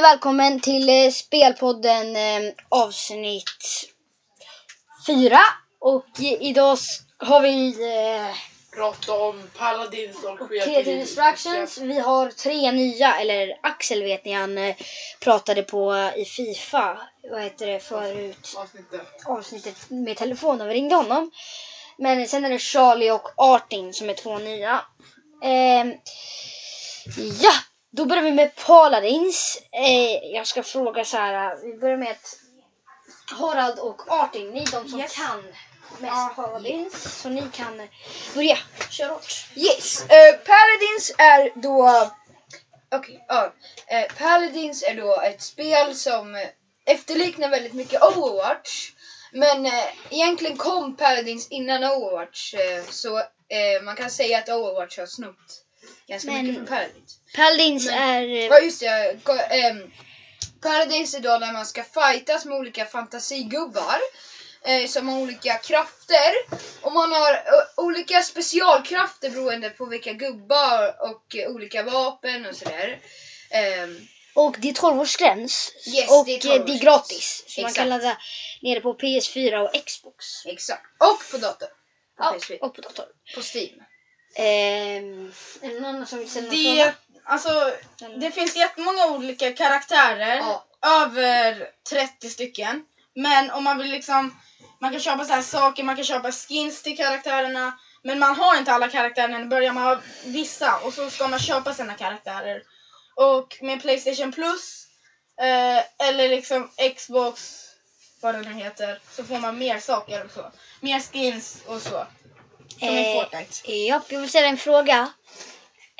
Hej välkommen till eh, Spelpodden eh, avsnitt 4. Och idag har vi eh, prata om Paladins och Creative Instructions. Vi har tre nya, eller Axel vet ni, han eh, pratade på eh, i Fifa, vad heter det förut, Avsnittet. avsnittet med telefonen. Vi ringde honom. Men sen är det Charlie och Artin som är två nya. Ehm, ja, då börjar vi med Paladins. Eh, jag ska fråga så här. Vi börjar med att Harald och Artin, ni är de som Yes. kan mest Ja. Paladins. Så ni kan börja. Kör hårt. Yes, eh, Paladins är då... Okej, ja. Eh, Paladins är då ett spel som eh, efterliknar väldigt mycket Overwatch. Men eh, egentligen kom Paladins innan Overwatch. Eh, så eh, man kan säga att Overwatch har snott ganska Men- mycket från Paladins. Paladins Men- är... eh, Ja just det. Go- ehm, Paradise är då när man ska fightas med olika fantasigubbar. Eh, som har olika krafter. Och man har ö, olika specialkrafter beroende på vilka gubbar och eh, olika vapen och sådär. Ehm, Och det är 12-årsgräns. Yes, och det är eh, det är 12-årsgräns. gratis. Så man Exakt. kan ladda ner det på PS4 och Xbox. exakt. Och på dator. På, Ja, PS4. och på dator. på Steam. Ehm, är det någon annan som vill ställa någon Det, alltså, det finns jättemånga olika karaktärer. Ja. Över 30 stycken. Men om man vill liksom, man kan köpa så här saker, man kan köpa skins till karaktärerna. Men man har inte alla karaktärer, då börjar man ha vissa och så ska man köpa sina karaktärer. Och med Playstation Plus eh, eller liksom Xbox, vad det nu heter, så får man mer saker och så. Mer skins och så. Som i Eh, Fortnite. Ja, jag vill ställa en fråga.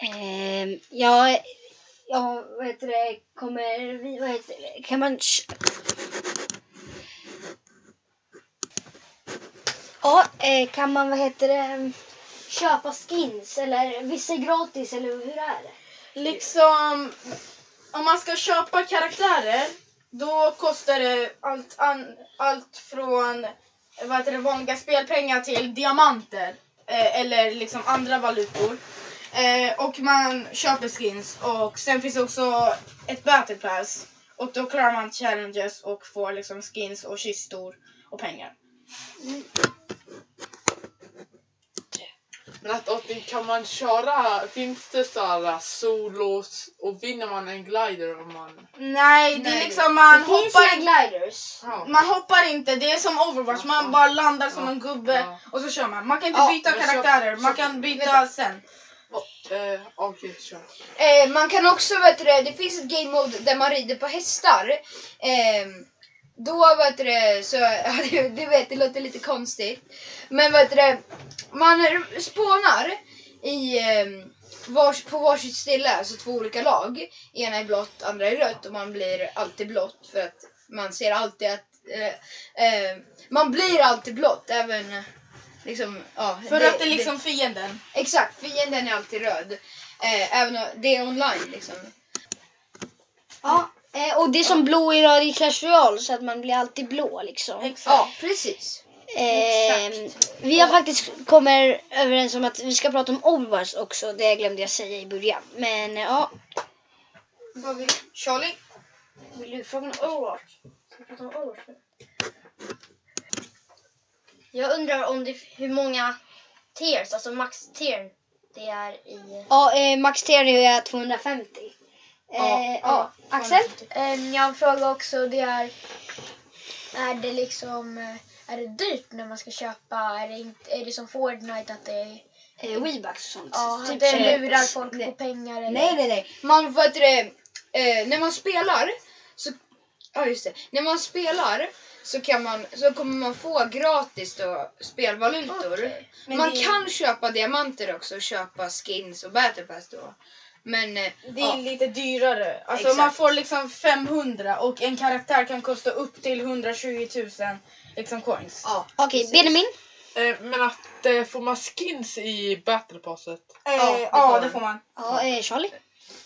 Ehm, ja, ja, vad heter det, kommer vi, vad heter det, kan man... Ja, eh, kan man, vad heter det, köpa skins eller vissa är gratis eller hur är det? liksom om man ska köpa karaktärer då kostar det allt, an, allt från vad heter det, vanliga spelpengar till diamanter eh, eller liksom andra valutor. Eh, och man köper skins och sen finns också ett battle pass och då klarar man challenges och får liksom skins och kistor och pengar. Mm. Men att Otin, kan man köra, finns det såhär solos och vinner man en glider om man... Nej, det är Nej. liksom man det finns hoppar inga gliders. Ja. Man hoppar inte, det är som Overwatch, man bara landar som Ja. en gubbe Ja. och så kör man. Man kan inte Ja, byta men så- karaktärer, man så- kan byta sen. Oh, eh, Okej, kör. Eh, man kan också, vet du, det det finns ett game mode där man rider på hästar. Ehm, då vet du, det, så, du, vet det låter lite konstigt. Men vet du, det, man spånar i, ehm, vars, på varsitt ställe, alltså två olika lag. Ena är blått, andra är rött och man blir alltid blått för att man ser alltid att eh, eh, man blir alltid blått även liksom, ja, För att det är liksom fienden. Exakt, fienden är alltid röd. Eh, även om det är online liksom. Ja, eh, och det är som blå i Radio Clash Royale så att man blir alltid blå liksom. Exakt. Ja, precis. Ehm, vi har faktiskt kommit överens om att vi ska prata om Overwatch också. Det glömde jag säga i början. Men eh, ja, Vad vill Charlie? vill du fråga om Overwatch? Ska vi prata om Overwatch nu? Jag undrar om det, hur många tiers, alltså max tier det är i... Ja, eh, Max Terry är 250. Eh, Ja, Axel? Um, jag har en fråga också, det är... Är det liksom... eh, Är det dyrt när man ska köpa? Är det, inte, är det som Fortnite att det är... Eh, Weebucks och sånt. Ja, Typ det så- lurar folk Nej. på pengar eller? Nej, nej, nej. Man vet det, eh, när man spelar så Ja just det. När man spelar så kan man så kommer man få gratis då spelvalutor. Men man det- kan köpa diamanter också och köpa skins och battle pass då. Men eh, Det är ja, lite dyrare. Alltså Exakt. man får liksom 500 och en karaktär kan kosta upp till 120 000 liksom coins. ja, Okej, precis. Benjamin? Eh, men att eh, får man skins i battle passet? Eh, Ja, ja, det får man. det får man. Ja, eh, Charlie?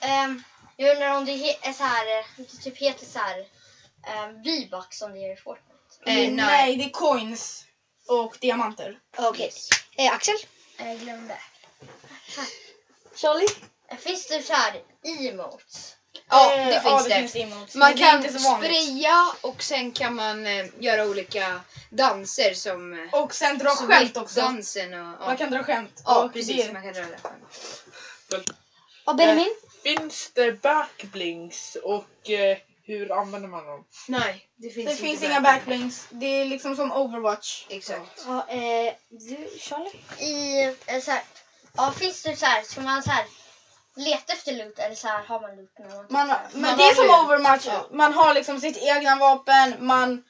Ehm, jag undrar om det he- är så här, eh, det typ heter så här um, V-bucks som det gör i Fortnite. Eh, nej. nej. det är coins och diamanter. Okej. Eh, Axel? Jag glömde. Charlie? Eh, Finns det så här emotes? Ja, Eh, det ja, finns det. det. Finns emotes, Man men det är kan inte så vanligt. spraya och sen kan man eh, göra olika danser som eh, Och sen dra skämt också. dansen och... Ja, Man kan dra skämt. ja och precis. det- Man kan dra det. Ja, Benjamin? Finns det backblinks och eh, hur använder man dem? Nej, det finns Det inte finns inga backlinks. Det är liksom som Overwatch. Exakt. Ja, eh, du, Charlie? I, eh, så här, ja finns det så här, ska man så här leta efter loot eller så här har man loot när man Man, men Man det är som ju- Overwatch. ja. Man har liksom sitt egna vapen, man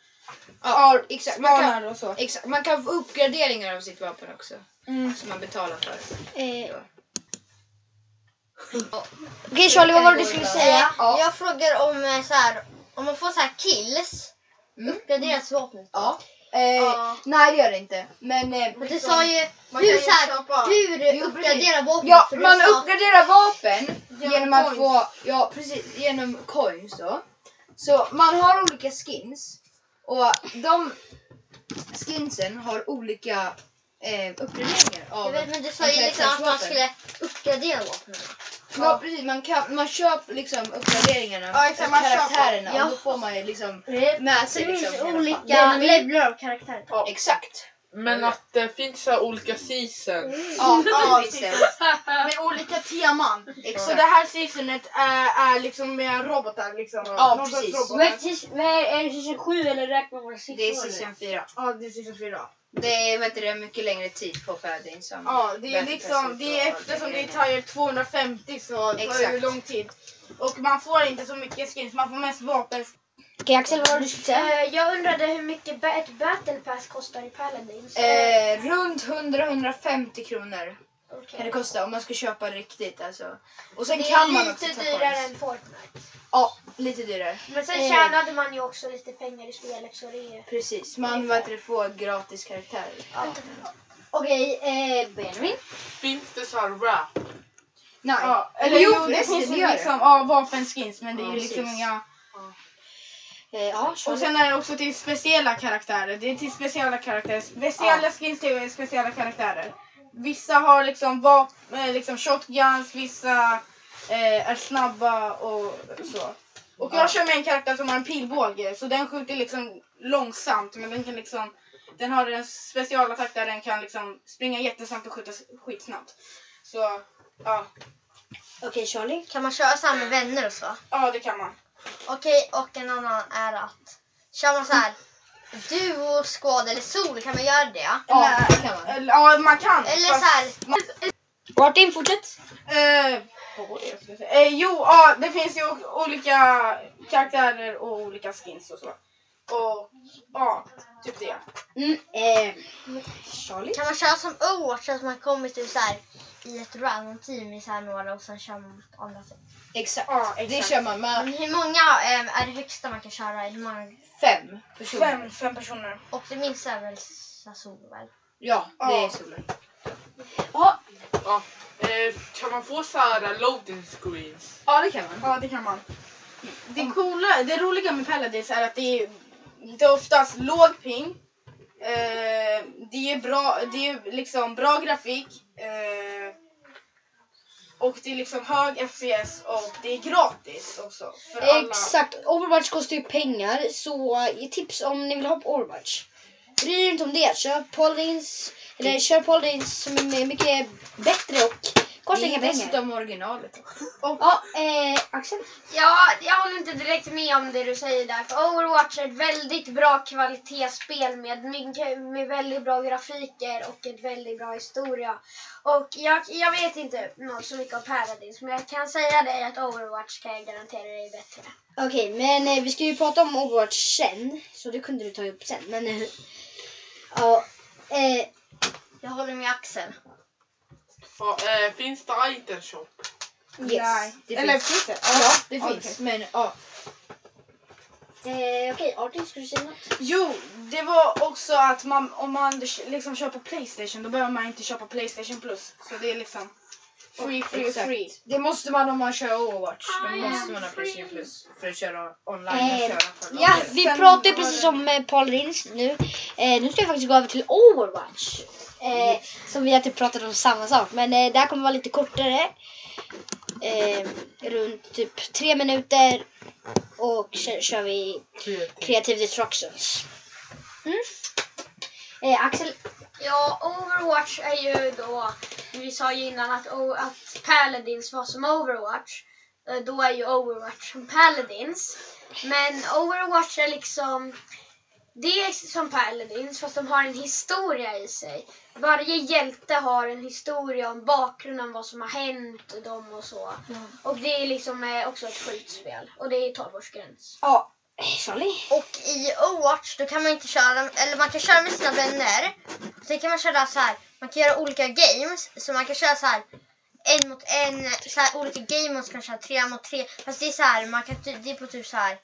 Ja, har exakt. Man kan, och så. exakt. Man kan få uppgraderingar av sitt vapen också. Mm. Som man betalar för. Eh, Okej Charlie, vad var det du skulle säga? Eh, Ja. Jag frågar om eh, så här, om man får så här kills, Mm. uppgraderas vapnet då? Ja. Eh, Ja. Nej det gör det inte. Men, eh, Men du sa ju Man hur, så här, hur Jo, uppgradera vapnet. Ja, man sa- uppgraderar vapen Genom genom att coins. få, ja precis, genom coins då. Så man har olika skins och de skinsen har olika eh, uppgraderingar Jag av vet, men du sa ju liksom att man skulle uppgradera vapnet. Ja precis, man, kan, man köper liksom uppgraderingarna Ja, exakt, man köper. karaktärerna Ja. och då får man ju liksom med så sig det liksom finns hela olika levlar av karaktärer. Ja. Exakt. Men att det finns så här olika season. Ja, Ja, det. Med olika teman. Så Exakt. det här seasonet är, är liksom med robotar liksom. Ja, Någon sorts precis. robotar. Vad är, är, det season 7 eller räknar man siffror? Det är season 4. Ja, det är season 4. Det är, vet du, det är mycket längre tid på som Ja, det är liksom, det är eftersom det är tier 250 så tar det lång tid. Och man får inte så mycket skins, man får mest vapen. Okej Axel, vad var det du skulle säga? Eh, jag undrade hur mycket ba- ett battle pass kostar i Paladins. Eh, runt 100-150 kronor Okej. kan det kosta om man ska köpa riktigt alltså. Och sen Det kan är man också lite ta dyrare coins. än Fortnite. Ja, lite dyrare. Men sen Eh. tjänade man ju också lite pengar i spelet så det är... Precis, man vet du, får gratis karaktärer. Ja. Okej, eh, Benjamin? Finns det så här rap? Nej. Ja, Eller jo, jo, det finns det liksom ja, vapenskins men det är Ja, ju liksom inga... Eh, ja, Och Charlie. sen är det också till speciella karaktärer. Det är till speciella karaktärer. Speciella skins till speciella karaktärer. Vissa har liksom, vap- eh, liksom shotguns, vissa eh, är snabba och så. Och jag Ja. kör med en karaktär som har en pilbåge så den skjuter liksom långsamt men den kan liksom den har en specialattack där den kan liksom springa jättesnabbt och skjuta skitsnabbt. Så ja, Okej Charlie? Kan man köra så här med vänner och så? ja det kan man. Okej, och en annan är att kör man så här duo, squad eller sol, kan man göra det? Ja, Eller- det kan man. Eller, ja man kan. Eller så här, Martin, fortsätt. Eh, det jag säga? Eh, jo, ja, det finns ju olika karaktärer och olika skins och så. Och ja, typ det. Mm, eh, Charlie? kan man köra som Overwatch, att man kommer till så här i ett random team i så här några och sen kör man mot andra team. Exakt. Det exakt. kör man med Men hur många eh, är det högsta man kan köra? Hur många? fem personer. Fem, fem personer. Och det minsta är väl Sasol väl? Ja, det Ja. är solen. Ja, Ja. Eh, kan man få så här loading screens? Ja, det kan man. Ja, det kan man. Det coola, det roliga med Paladins är att det är, det är oftast låg ping. Eh, det är bra, det är liksom bra grafik. Eh, och det är liksom hög FPS och det är gratis också. För alla. exakt. Overwatch kostar ju pengar så eh, tips om ni vill ha på Overwatch. Bry er inte om det. Köp Paladins, eller kör Paladins som är mycket bättre och kostar Det inga är pengar. dessutom originalet. Ja, eh, Axel? Ja, jag håller inte direkt med om det du säger där. För Overwatch är ett väldigt bra kvalitetsspel med, mycket, med väldigt bra grafiker och ett väldigt bra historia. Och jag, jag vet inte något så mycket om Paradise, men jag kan säga dig att Overwatch kan jag garantera dig är bättre. Okej, men eh, vi ska ju prata om Overwatch sen. Så det kunde du ta upp sen. Men eh, ja, eh, Jag håller med Axel. Ja, eh, finns det item shop? Yes. Nej. Det Eller finns. finns det? Ja, det Ja, finns. okej. Men ja. eh, okej, Artin, ska du säga något? Jo, det var också att man, om man liksom på Playstation då behöver man inte köpa Playstation plus. Så det är liksom free, free, Exakt. free. Det måste man om man kör Overwatch. Då I måste am man ha free. Playstation Plus för att köra online och Eh, köra för Ja, vi Sen pratar ju var precis om eh, Paladins nu. Eh, nu ska jag faktiskt gå över till Overwatch. Eh, som vi har typ pratat om samma sak. Men eh, det här kommer vara lite kortare. eh, runt typ tre minuter och sen kör vi. Creative Destructions. Mm. Eh, Axel, Ja, Overwatch är ju då, vi sa ju innan att, att Paladins var som Overwatch. Eh, Då är ju Overwatch som Paladins. Men Overwatch är liksom, det är som Paladins fast de har en historia i sig. Varje hjälte har en historia om bakgrunden, vad som har hänt dem och så. Och det är liksom eh, också ett skjutspel. Och det är 12-årsgräns. ja, Charlie. Och i Overwatch då kan man inte köra, eller man kan köra med sina vänner. Sen kan man köra så här, man kan göra olika games. Så man kan köra så här en mot en, så här, olika game modes kan köra tre mot tre. Fast det är så här, man kan, det är på typ så här.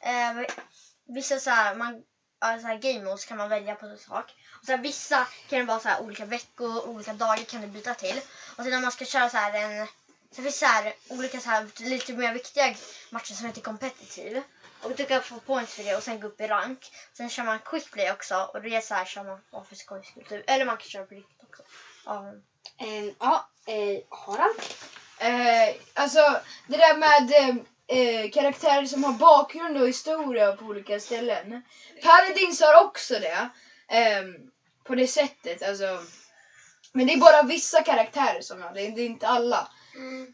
Eh, vissa så här, man, så här game modes kan man välja på sak. Och så här, vissa kan det vara så här olika veckor, olika dagar kan du byta till. Och sen när man ska köra så här en, så finns det så här olika så här lite mer viktiga matcher som heter competitive. Och du kan få points för det och sen gå upp i rank. Sen kör man quick play också och det är så här kör man bara för skojs skull. typ. Eller man kan köra på riktigt också. Ja, Eh, ja, eh, Harald. Eh, alltså det där med eh, eh, karaktärer som har bakgrund och historia på olika ställen. Paladins har också det. ehm, på det sättet. Alltså, men det är bara vissa karaktärer som har det. Det är inte alla. Mm.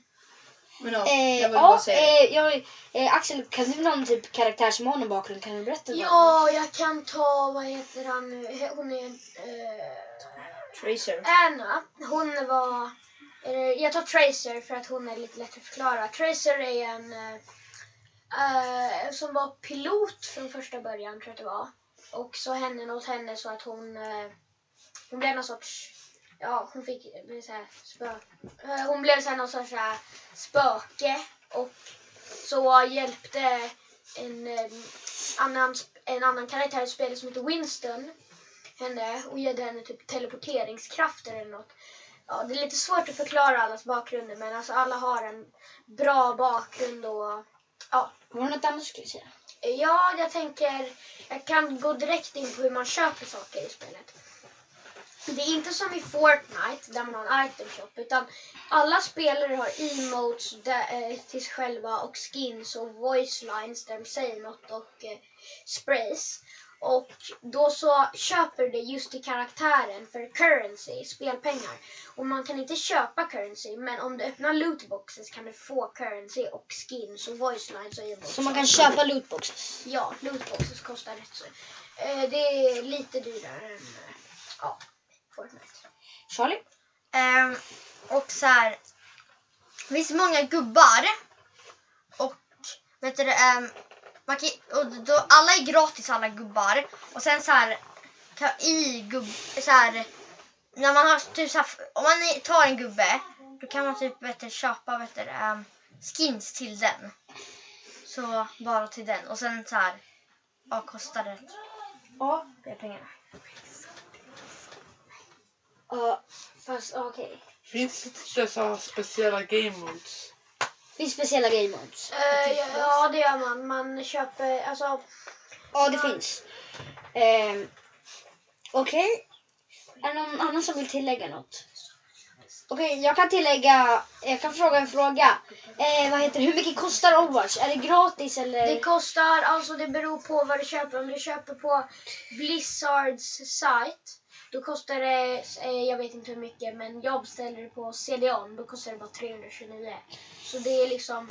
Men ja, Eh, jag vill bara säga eh, jag, eh, Axel, kan du någon typ karaktär som har någon bakgrund? Kan du berätta? vad- Ja, jag kan ta, vad heter han nu? Hon är... Eh, Tracer. Anna, hon var... Eh, jag tar Tracer för att hon är lite lätt att förklara. Tracer är en uh, som var pilot från första början, tror jag att det var. Och så hände något henne så att hon, uh, hon blev någon sorts... Ja, hon fick så här spö, Hon blev så här någon sorts så här spöke och så hjälpte en, en, annan, en annan karaktär i spelet som heter Winston henne och gav henne typ teleporteringskrafter eller något. Ja, det är lite svårt att förklara allas bakgrunder men alltså alla har en bra bakgrund och ja. Var det något annat du skulle säga? Ja, jag tänker, jag kan gå direkt in på hur man köper saker i spelet. Det är inte som i Fortnite där man har en item shop utan alla spelare har emotes där, eh, till sig själva och skins och voice lines där de säger något och eh, sprays. Och då så köper du det just till karaktären för currency, spelpengar. Och man kan inte köpa currency men om du öppnar lootboxes kan du få currency och skins och voice lines och emotes. Så man kan köpa lootboxes? Ja, lootboxes kostar rätt så. Eh, det är lite dyrare än eh, ja, Fortnite. Charlie? Ehm, och så här. Det finns många gubbar. Och vet du ehm, man kan, och då, alla är gratis alla gubbar. Och sen så här. Kan, I gubb, så här. När man har typ så här, om man tar en gubbe. Då kan man typ vet du, köpa vet du, ehm, skins till den. Så bara till den. Och sen så här. Ja, kostar det. Ja. Det är pengar. Ja, fast okej. Finns det dessa speciella game modes? Finns speciella game modes? Eh, ja, ja, det gör man. Man köper, alltså Ja, det finns. Ehm, Okej. Är det någon annan som vill tillägga något? Okej, jag kan tillägga, jag kan fråga en fråga. Eh, vad heter det? Hur mycket kostar Overwatch? Är det gratis eller? Det kostar, alltså det beror på vad du köper. Om du köper på Blizzards sajt, då kostar det, eh, jag vet inte hur mycket, men jag beställer det på CDON, då kostar det bara 329. Så det är liksom,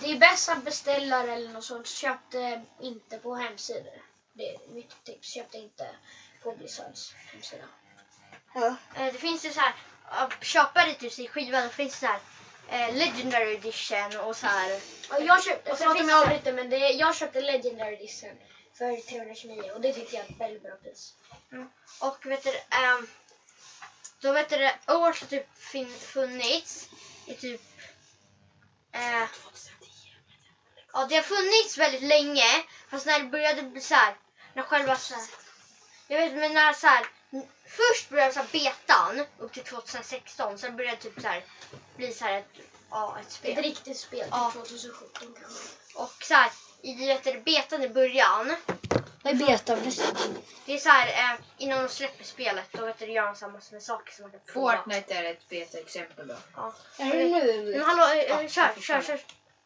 det är bäst att beställa eller något sånt. Köp det inte på hemsidor. Det är mitt tips. Köp det inte på Blizzards hemsida. Ja. Eh, Det finns ju så här, att köpa det typ i skiva, då finns det så här eh, Legendary edition och så här. Jag köpte, Och sen förlåt om finns jag avbryter, men det, jag köpte Legendary Edition för 329 och det tyckte jag är ett väldigt bra pris. Och vet du, ehm, då vet du, Overwatch har typ funnits i typ eh, Ja, det har funnits väldigt länge. Fast när det började bli så här, när själva så här, jag vet men när så här, först började så här betan upp till 2016. Sen började det typ så här bli så här ett, ja, ett Ett spel. riktigt spel till Ja. 2017 kanske. Och så här, i vet du, betan i början, Vad är beta förresten? Det är så här, eh, innan de släpper spelet, då vet du, gör de samma med saker som man kan prova. Fortnite är ett beta-exempel då. Är det nu? Men hallå, eh, Ja, eh, kör, jag kör, kör.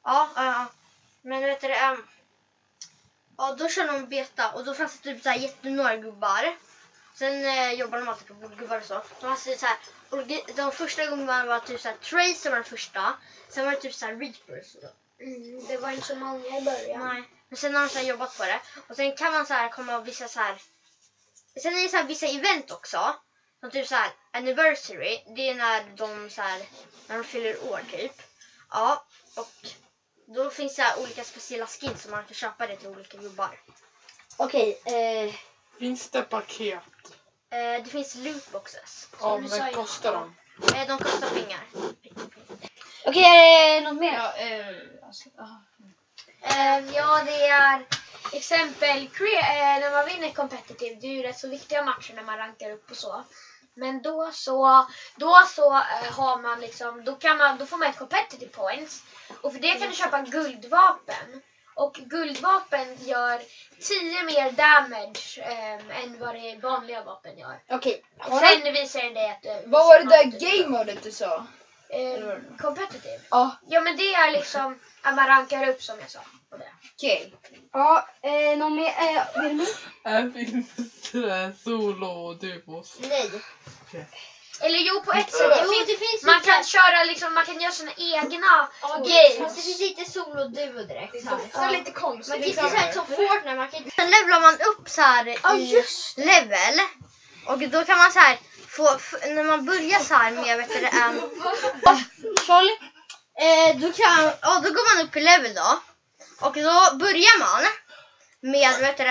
Ja, ja, ja. Men vet du, ähm, ja då kör de beta och då fanns det typ så här gubbar. Sen eh, jobbar de alltid på gubbar och så. De, det så här, och de, de första gubbarna var typ så här, Tracer var den första. Sen var det typ så här Reapers. Mm, det var inte så många i början. Nej. Men sen har de så här jobbat på det. Och sen kan man så här komma och vissa så här. Sen är det så här vissa event också. Som typ så här anniversary. Det är när de så här, när de fyller år typ. Ja, och då finns det olika speciella skins som man kan köpa det till olika gubbar. Okej, eh, Finns det paket? Eh, det finns lootboxes. Ja, men ju. kostar de? Eh, de kostar pengar. okej är det något mer? Ja, eh, alltså, aha. Eh, ja, det är exempel eh, när man vinner competitive. Det är ju rätt så viktiga matcher när man rankar upp och så. Men då så, då så eh, har man liksom, då, kan man, då får man ett competitive points. Och för det kan du köpa guldvapen. Och guldvapen gör 10 mer damage eh, än vad det vanliga vapen gör. Okej. Har sen visar den dig att du... Vad var det där game-modet du sa? Eh, competitive. Ja. Ja men det är liksom att man rankar upp som jag sa. det. Okej. Ja, eh, någon mer? Eh, vill du? Här finns det solo och duos. Nej. Eller jo på ett sätt. Jo, Det finns, det finns man lite- kan köra liksom, man kan göra sina egna Fast det games. finns lite solo och duo direkt. Det Så här. lite konstigt. Man kan inte liksom. säga som Fortnite, man kan inte... Sen levlar man upp så här Ja i just level. Och då kan man så här få, när man börjar så här med, vet du, det, um, Charlie? eh, då kan, ja då går man upp i level då. Och då börjar man med, vet du,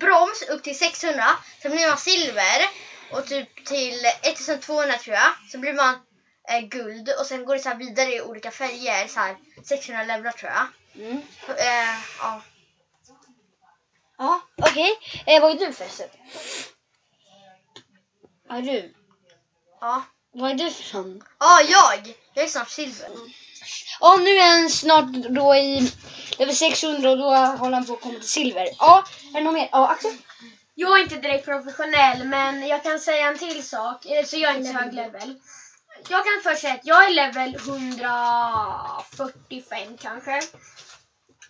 broms upp till 600. Sen blir man silver och typ till 1200 tror jag. Så blir man eh, guld och sen går det så vidare i olika färger, så här 600 levlar tror jag. Mm. Eh, ja. Ja, okej. Eh, vad är du förresten? Är du? Ja. Vad är du för någon? Ja, jag! Jag är snart silver. Ja, nu är han snart då i level 600 och då håller han på att komma till silver. Ja, är det något mer? Ja, Axel? Jag är inte direkt professionell men jag kan säga en till sak. Eh, Så jag är inte så hög level. Jag kan först säga att jag är level 145 kanske.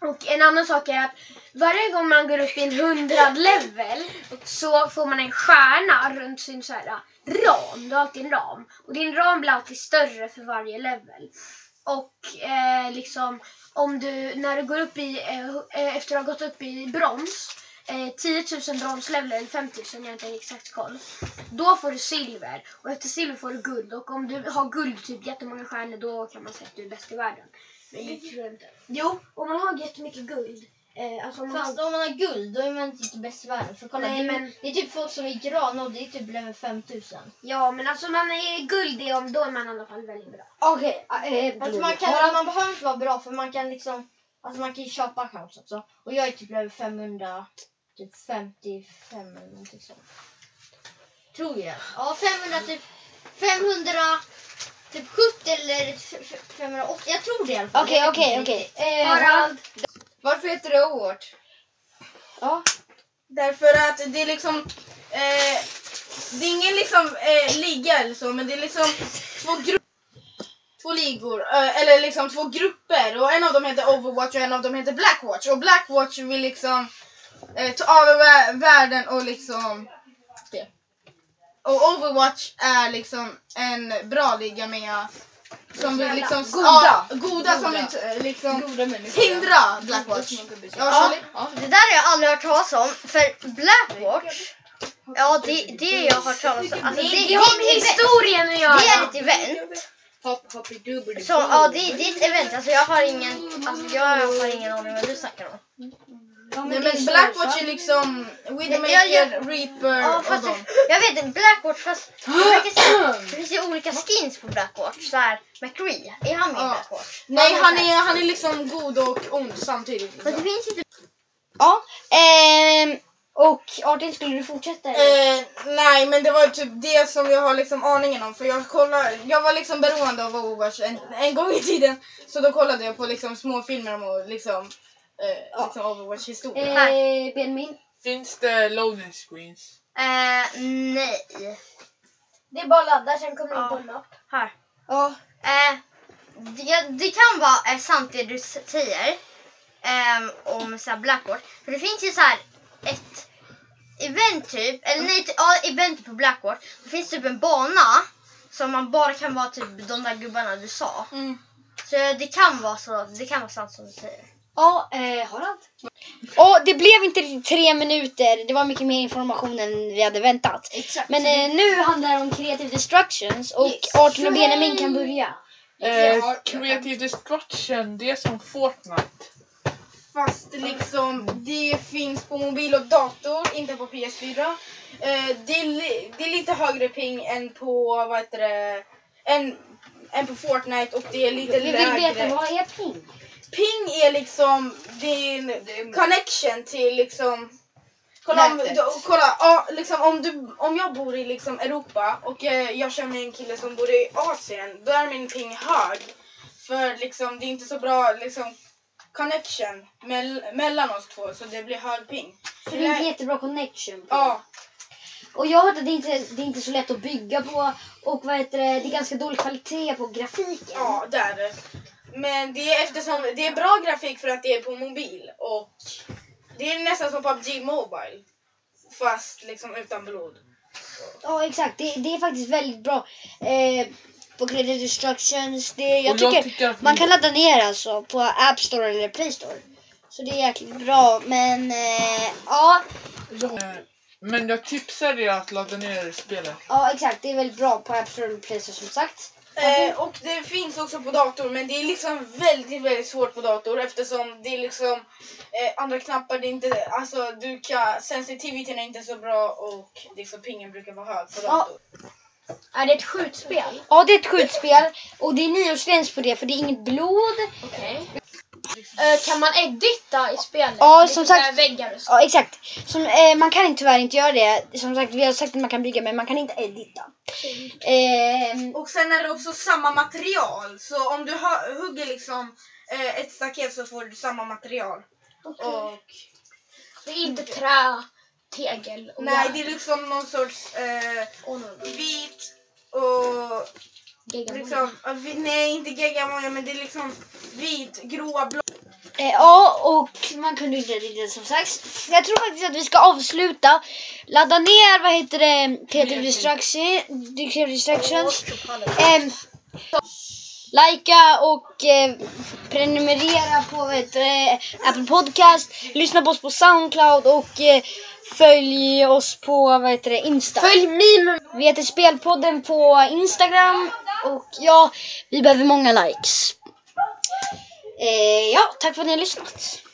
Och en annan sak är att varje gång man går upp i en 100 level så får man en stjärna runt sin så här ram. Du har alltid en ram. Och din ram blir alltid större för varje level. Och eh, liksom om du, när du går upp i, eh, eh efter att ha gått upp i brons, eh, 10 000 bronslevel eller 5 000, jag har inte exakt koll. Då får du silver och efter silver får du guld och om du har guld, typ jättemånga stjärnor, då kan man säga att du är bäst i världen. Men det tror jag inte. Jo, om man har jättemycket guld. Eh, alltså om man Fast har, om man har guld då är man inte bäst i världen. För kolla, Nej, du, men- det är typ folk som är gran och det är typ level 5000. ja, men alltså om man är guld, det, om, då är man i alla fall väldigt bra. Okej. eh, Alltså man, kan, man behöver inte vara bra för man kan liksom, alltså man kan ju köpa accounts också. Och jag är typ level 500, typ 55 eller någonting sånt. Tror jag. Ja 500 typ, 500, typ 70 eller f- f- 580. Jag tror det i alla fall. Okej, okej, okej. Eh, Harald, Varför heter det Overwatch? Ja. Därför att det är liksom... Eh, det är ingen liksom eh, liga eller så, men det är liksom två grupper. Två ligor, eh, eller liksom två grupper. Och en av dem heter Overwatch och en av dem heter Blackwatch. Och Blackwatch vill liksom eh, ta över vä- världen och liksom... Det. Och Overwatch är liksom en bra liga med... Som vill liksom... Goda. Ja, goda som Goda. vill eh, liksom Goda människor. hindra Blackwatch. Ja? Ja. Det där har jag aldrig hört talas om. För Blackwatch, ja det, det jag har hört talas om. Alltså, det, det, det har med historien att göra. Det är ett event. Så ja, det, det är ett event. Alltså jag har ingen, alltså jag har ingen aning vad du snackar om. Nej men Blackwatch är liksom Widowmaker, Ja, ja. Reaper Ja, och dem. jag vet inte, Blackwatch fast det, finns ju olika skins på Blackwatch. Så här, McCree, är han med i Ja. Blackwatch? Nej han är, han är liksom god och ond samtidigt. Fast det Liksom. finns typ, Ja. ehm, och Artin, skulle du fortsätta? Eh, nej men det var typ det som jag har liksom aningen om för jag kollar, jag var liksom beroende av Overwatch en, en gång i tiden. Så då kollade jag på liksom små filmer om och liksom, eh, Ja. liksom Overwatch historia. Eh, Benjamin? Finns det loading screens? Eh, nej. Det är bara att ladda, sen kommer det Ja. på en mapp. Här. Ja. Eh, det, det kan vara eh, sant det du säger ehm, om så här Blackboard. För det finns ju så här ett event typ, eller nej, ty- ja, event på Blackboard. Det finns typ en bana som man bara kan vara typ de där gubbarna du sa. Mm. Så det kan vara så, det kan vara sant som du säger. Ja, eh, Harald? Och det blev inte riktigt tre minuter. Det var mycket mer information än vi hade väntat. Exakt. Men eh, nu handlar det om creative destructions och Yes. Arton och Benjamin kan börja. Eh, creative destruction, det är som Fortnite. Fast liksom det finns på mobil och dator, inte på PS4. Eh, det, är li- det är lite högre ping än på, vad heter det, än, än på Fortnite och det är lite Vi vill lägre. veta, vad är ping? Ping är liksom din connection till liksom Kolla, om, då, kolla ja, liksom, om, du, om jag bor i liksom Europa och eh, jag känner med en kille som bor i Asien, då är min ping hög. För liksom, det är inte så bra liksom, connection mell, mellan oss två så det blir hög ping. För det är inte jättebra connection. Ja, Och jag har hört att det inte det är inte så lätt att bygga på och vad heter det, det är ganska dålig kvalitet på grafiken. ja det är det. Men det är eftersom det är bra grafik för att det är på mobil och det är nästan som PubG Mobile. Fast liksom utan blod. Ja, exakt. Det, det är faktiskt väldigt bra. Eh, på Creative Destructions. Det, jag, tycker, jag tycker att man kan ladda ner alltså på App Store eller Play Store. Så det är jäkligt bra. Men eh, ja, Eh, Men jag tipsar er att ladda ner spelet. ja, exakt. Det är väldigt bra på App Store eller Play Store som sagt. Eh, och det finns också på dator men det är liksom väldigt väldigt svårt på dator eftersom det är liksom eh, andra knappar, det är inte, alltså du kan, sensitiviteten är inte så bra och liksom pingen brukar vara hög på Ja. dator. Är det ett skjutspel? Ja, det är ett skjutspel och det är nioårsgräns på det för det är inget blod. Okej. Eh, kan man edita i spelet? Ja, som sagt- Väggar och så. Ja, exakt. Som, eh, man kan tyvärr inte göra det. Som sagt, vi har sagt att man kan bygga men man kan inte edita. Eh, Och sen är det också samma material så om du hu- hugger liksom eh, ett staket så får du samma material. Och, Det är inte trä, tegel och nej järn. det är liksom någon sorts eh, Och någon vit och. Liksom, vi- nej inte geggamoja men det är liksom vit, gråa, blå. Eh, ja, och man kunde inte riktigt som sagt. Jag tror faktiskt att vi ska avsluta. Ladda ner, vad heter det, Creative Destruction, Creative Destructions. Eh, Likea och eh, prenumerera på vad heter det, Apple Podcast. Lyssna på oss på Soundcloud och eh, följ oss på vad heter det, Insta. Följ meme Vi heter Spelpodden på Instagram och ja, vi behöver många likes. Eh, ja, tack för att ni har lyssnat.